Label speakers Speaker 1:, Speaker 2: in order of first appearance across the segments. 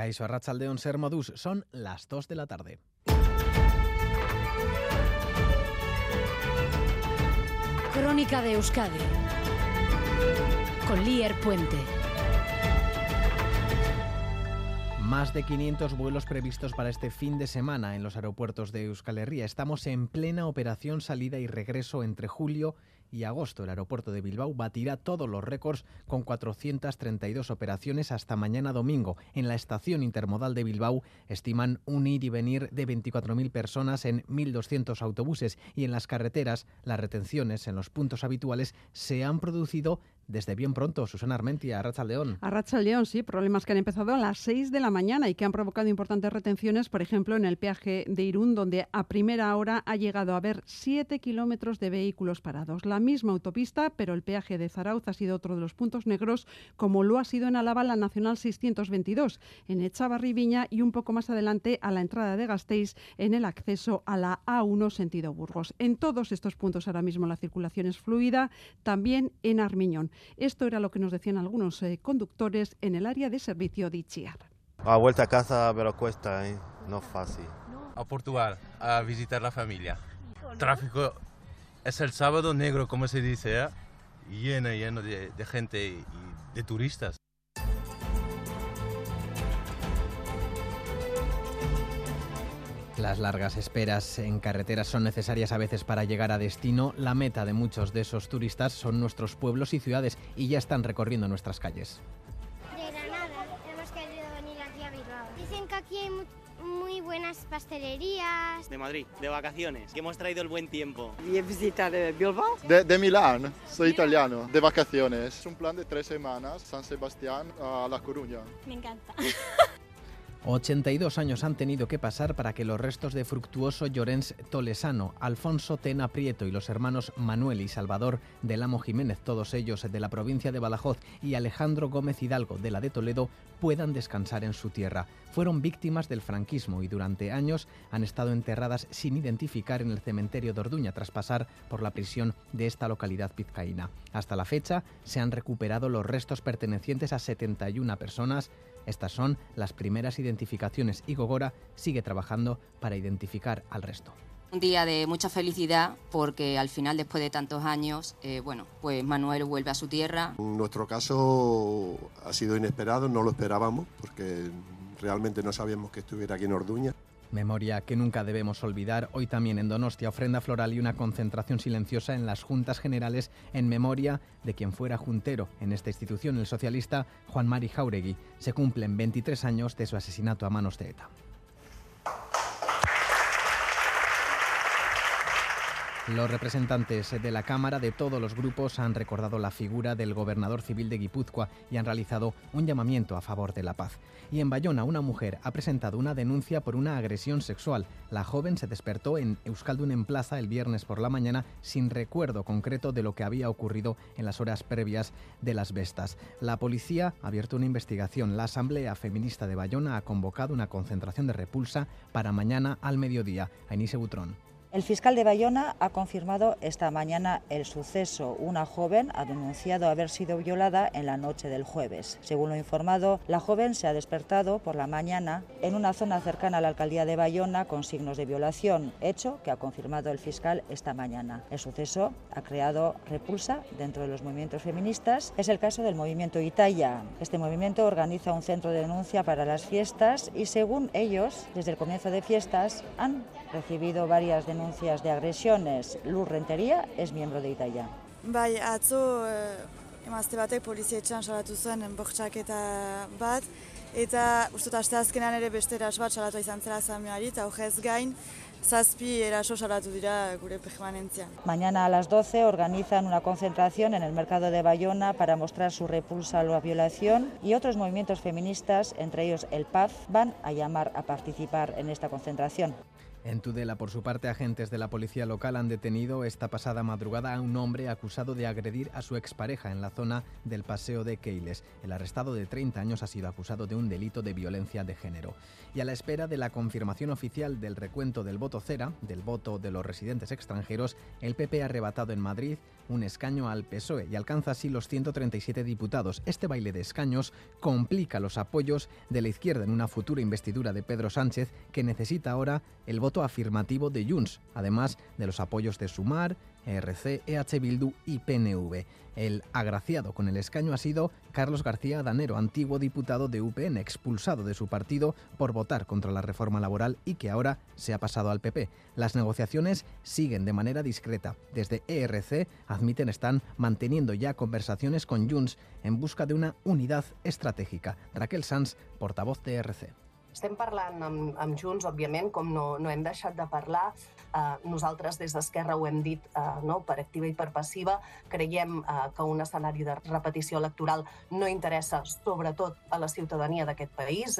Speaker 1: Caiso Arrachaldeón Ser Modus, son las 2 de la tarde.
Speaker 2: Crónica de Euskadi con Lier Puente.
Speaker 1: Más de 500 vuelos previstos para este fin de semana en los aeropuertos de Euskal Herria. Estamos en plena operación salida y regreso entre julio y agosto. El aeropuerto de Bilbao batirá todos los récords con 432 operaciones hasta mañana domingo. En la estación intermodal de Bilbao estiman un ir y venir de 24.000 personas en 1.200 autobuses y en las carreteras las retenciones en los puntos habituales se han producido desde bien pronto. Susana Armentia, Arracha León.
Speaker 3: Arracha León, sí, problemas que han empezado a las 6 de la mañana y que han provocado importantes retenciones, por ejemplo, en el peaje de Irún, donde a primera hora ha llegado a haber 7 kilómetros de vehículos parados. La misma autopista, pero el peaje de Zarauz ha sido otro de los puntos negros, como lo ha sido en Alaba la Nacional 622, en Echavarri Viña y un poco más adelante a la entrada de Gasteiz en el acceso a la A1 sentido Burgos. En todos estos puntos ahora mismo la circulación es fluida, también en Armiñón. Esto era lo que nos decían algunos eh, conductores en el área de servicio de Ichiar.
Speaker 4: A vuelta a casa, pero cuesta, ¿eh? no es fácil.
Speaker 5: A Portugal, a visitar la familia. Tráfico es el sábado negro, como se dice, ¿eh? lleno, lleno de, de gente y de turistas.
Speaker 1: Las largas esperas en carreteras son necesarias a veces para llegar a destino. La meta de muchos de esos turistas son nuestros pueblos y ciudades y ya están recorriendo nuestras calles.
Speaker 6: De Granada, hemos querido venir aquí a Bilbao. Dicen que aquí hay muy buenas pastelerías.
Speaker 7: De Madrid, de vacaciones, que hemos traído el buen tiempo.
Speaker 8: ¿Y visita de Bilbao?
Speaker 9: De, de Milán, soy italiano, de vacaciones. Es un plan de tres semanas, San Sebastián a La Coruña.
Speaker 6: Me encanta.
Speaker 1: 82 años han tenido que pasar para que los restos de Fructuoso Llorens Tolesano, Alfonso Tena Prieto y los hermanos Manuel y Salvador del Amo Jiménez, todos ellos de la provincia de Badajoz, y Alejandro Gómez Hidalgo de la de Toledo, puedan descansar en su tierra. Fueron víctimas del franquismo y durante años han estado enterradas sin identificar en el cementerio de Orduña tras pasar por la prisión de esta localidad pizcaína. Hasta la fecha se han recuperado los restos pertenecientes a 71 personas estas son las primeras identificaciones y Gogora sigue trabajando para identificar al resto.
Speaker 10: Un día de mucha felicidad porque al final, después de tantos años, eh, bueno, pues Manuel vuelve a su tierra.
Speaker 11: Nuestro caso ha sido inesperado, no lo esperábamos porque realmente no sabíamos que estuviera aquí en Orduña.
Speaker 1: Memoria que nunca debemos olvidar. Hoy también en Donostia, ofrenda floral y una concentración silenciosa en las juntas generales en memoria de quien fuera juntero en esta institución, el socialista Juan Mari Jauregui. Se cumplen 23 años de su asesinato a manos de ETA. Los representantes de la Cámara de todos los grupos han recordado la figura del gobernador civil de Guipúzcoa y han realizado un llamamiento a favor de la paz. Y en Bayona, una mujer ha presentado una denuncia por una agresión sexual. La joven se despertó en Euskaldun en Plaza el viernes por la mañana sin recuerdo concreto de lo que había ocurrido en las horas previas de las bestas. La policía ha abierto una investigación. La Asamblea Feminista de Bayona ha convocado una concentración de repulsa para mañana al mediodía. Butrón.
Speaker 12: El fiscal de Bayona ha confirmado esta mañana el suceso. Una joven ha denunciado haber sido violada en la noche del jueves. Según lo informado, la joven se ha despertado por la mañana en una zona cercana a la alcaldía de Bayona con signos de violación, hecho que ha confirmado el fiscal esta mañana. El suceso ha creado repulsa dentro de los movimientos feministas. Es el caso del movimiento Itaya. Este movimiento organiza un centro de denuncia para las fiestas y según ellos, desde el comienzo de fiestas, han recibido varias denuncias denuncias de agresiones. Lur Rentería es miembro de Italia.
Speaker 13: Bai, atzo eh, emazte batek polizietxan salatu zuen bortxaketa bat, eta uste aste azkenan ere beste eras bat salatu izan zela zamioari, eta hojez gain, zazpi eraso salatu dira gure permanentzian.
Speaker 12: Mañana a las 12 organizan una concentración en el mercado de Bayona para mostrar su repulsa a la violación y otros movimientos feministas, entre ellos el PAF, van a llamar a participar en esta concentración.
Speaker 1: En Tudela, por su parte, agentes de la policía local han detenido esta pasada madrugada a un hombre acusado de agredir a su expareja en la zona del Paseo de Keiles. El arrestado de 30 años ha sido acusado de un delito de violencia de género. Y a la espera de la confirmación oficial del recuento del voto cera, del voto de los residentes extranjeros, el PP ha arrebatado en Madrid un escaño al PSOE y alcanza así los 137 diputados. Este baile de escaños complica los apoyos de la izquierda en una futura investidura de Pedro Sánchez que necesita ahora el voto afirmativo de Junts, además de los apoyos de Sumar, ERC, EH Bildu y PNV. El agraciado con el escaño ha sido Carlos García Danero, antiguo diputado de UPN, expulsado de su partido por votar contra la reforma laboral y que ahora se ha pasado al PP. Las negociaciones siguen de manera discreta. Desde ERC admiten están manteniendo ya conversaciones con Junts en busca de una unidad estratégica. Raquel Sanz, portavoz de ERC.
Speaker 8: Estem parlant amb, amb Junts, òbviament, com no, no hem deixat de parlar. Uh, nosaltres des d'Esquerra ho hem dit uh, no, per activa i per passiva. Creiem uh, que un escenari de repetició electoral no interessa sobretot a la ciutadania d'aquest país.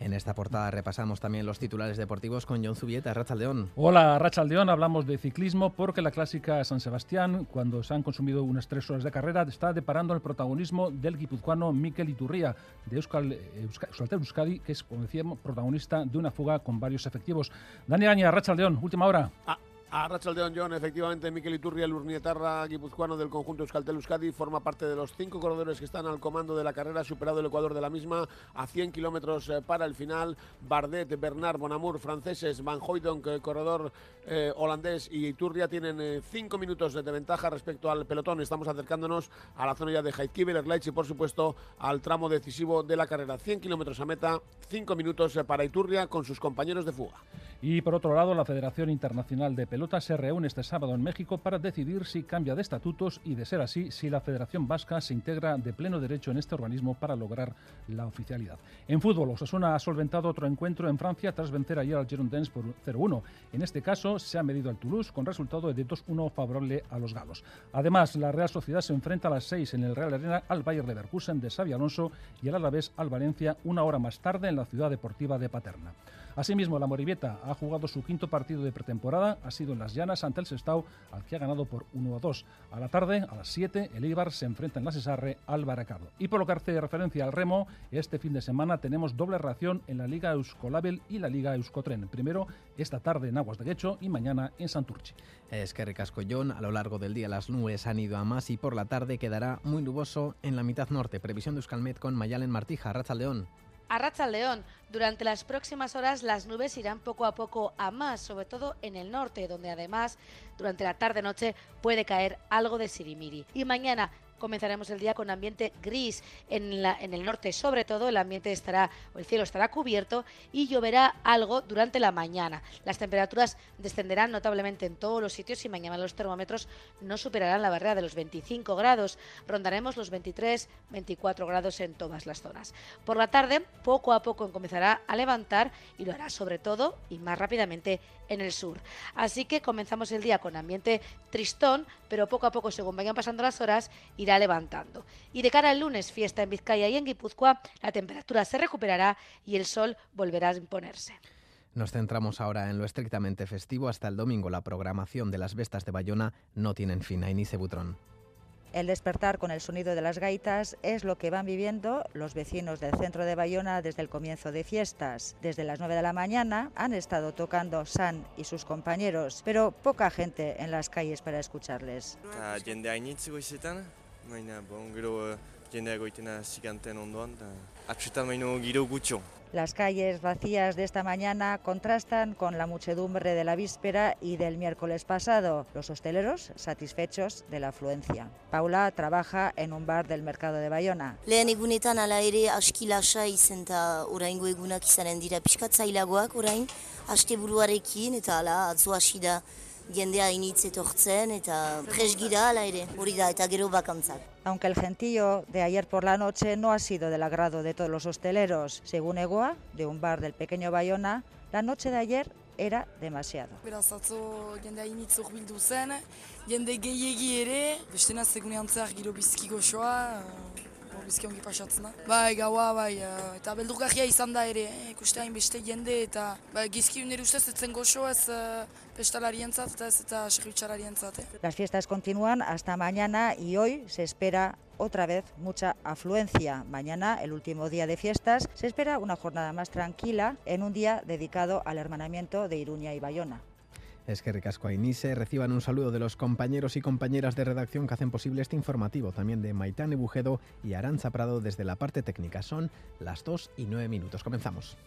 Speaker 1: En esta portada repasamos también los titulares deportivos con John Zubieta, Rachaldeón.
Speaker 14: Hola, Rachaldeón. Hablamos de ciclismo porque la clásica San Sebastián, cuando se han consumido unas tres horas de carrera, está deparando el protagonismo del guipuzcoano Mikel Iturría de Euskal, Euskal, Euskadi, que es, como decíamos, protagonista de una fuga con varios efectivos. Dani Gaña, Rachaldeón, última hora.
Speaker 15: Ah. A Rachaldeón John, efectivamente, Miquel Iturria, el urnietarra guipuzcoano del conjunto Euskaltel Euskadi, forma parte de los cinco corredores que están al comando de la carrera, superado el Ecuador de la misma a 100 kilómetros eh, para el final. Bardet, Bernard, Bonamur, franceses, Van Hooydonk, corredor eh, holandés y Iturria tienen eh, cinco minutos de ventaja respecto al pelotón. Estamos acercándonos a la zona ya de Heidkivel, Erleitz y, por supuesto, al tramo decisivo de la carrera. 100 kilómetros a meta, cinco minutos para Iturria con sus compañeros de fuga.
Speaker 14: Y por otro lado, la Federación Internacional de Pelota se reúne este sábado en México para decidir si cambia de estatutos y, de ser así, si la Federación Vasca se integra de pleno derecho en este organismo para lograr la oficialidad. En fútbol, Osasuna ha solventado otro encuentro en Francia tras vencer ayer al Girondins por 0-1. En este caso, se ha medido al Toulouse con resultado de 2-1 favorable a los galos. Además, la Real Sociedad se enfrenta a las 6 en el Real Arena al Bayer Leverkusen de Xavi Alonso y al Alavés al Valencia una hora más tarde en la ciudad deportiva de Paterna. Asimismo, la Morivieta ha jugado su quinto partido de pretemporada, ha sido en las llanas ante el Sestao, al que ha ganado por 1 a 2. A la tarde, a las 7, el Eibar se enfrenta en la Cesarre al Baracado. Y por lo que hace referencia al remo, este fin de semana tenemos doble ración en la Liga Euskolabel y la Liga Euskotren. Primero, esta tarde en Aguas de Guecho y mañana en Santurchi.
Speaker 1: Es que Recascollón, a lo largo del día las nubes han ido a más y por la tarde quedará muy nuboso en la mitad norte. Previsión de Euskalmet con Mayalen Martija, Racha León.
Speaker 16: A Racha León, durante las próximas horas las nubes irán poco a poco a más, sobre todo en el norte, donde además durante la tarde-noche puede caer algo de sirimiri. Y mañana comenzaremos el día con ambiente gris en, la, en el norte, sobre todo el ambiente estará, o el cielo estará cubierto y lloverá algo durante la mañana. Las temperaturas descenderán notablemente en todos los sitios y mañana los termómetros no superarán la barrera de los 25 grados. Rondaremos los 23, 24 grados en todas las zonas. Por la tarde, poco a poco comenzará a levantar y lo hará sobre todo y más rápidamente en el sur. Así que comenzamos el día con ambiente tristón, pero poco a poco, según vayan pasando las horas, irá levantando. Y de cara al lunes, fiesta en Vizcaya y en Guipúzcoa, la temperatura se recuperará y el sol volverá a imponerse.
Speaker 1: Nos centramos ahora en lo estrictamente festivo. Hasta el domingo la programación de las Vestas de Bayona no tienen fin. Ainice Butrón.
Speaker 12: El despertar con el sonido de las gaitas es lo que van viviendo los vecinos del centro de Bayona desde el comienzo de fiestas. Desde las 9 de la mañana han estado tocando San y sus compañeros, pero poca gente en las calles para escucharles. Las calles vacías de esta mañana contrastan con la muchedumbre de la víspera y del miércoles pasado. Los hosteleros satisfechos de la afluencia. Paula trabaja en un bar del mercado de Bayona.
Speaker 17: Lehen egunetan ala ere aski lasa izen eta oraingo egunak izanen dira pixkatzailagoak orain asteburuarekin eta ala atzo hasi da jendea initz etortzen eta presgira ala ere hori da eta gero bakantzak.
Speaker 12: Aunque el gentío de ayer por la noche no ha sido del agrado de todos los hosteleros, según Egoa, de un bar del pequeño Bayona, la noche de ayer era demasiado.
Speaker 18: Beraz, atzo jende hainitz bildu zen, jende gehiegi ere, bestena segunean zer giro bizki goxoa,
Speaker 12: Las fiestas continúan hasta mañana y hoy se espera otra vez mucha afluencia. Mañana, el último día de fiestas, se espera una jornada más tranquila en un día dedicado al hermanamiento de Iruña y Bayona.
Speaker 1: Es que Ricasco reciban un saludo de los compañeros y compañeras de redacción que hacen posible este informativo, también de Maitán Bujedo y Aranza Prado desde la parte técnica. Son las 2 y 9 minutos. Comenzamos.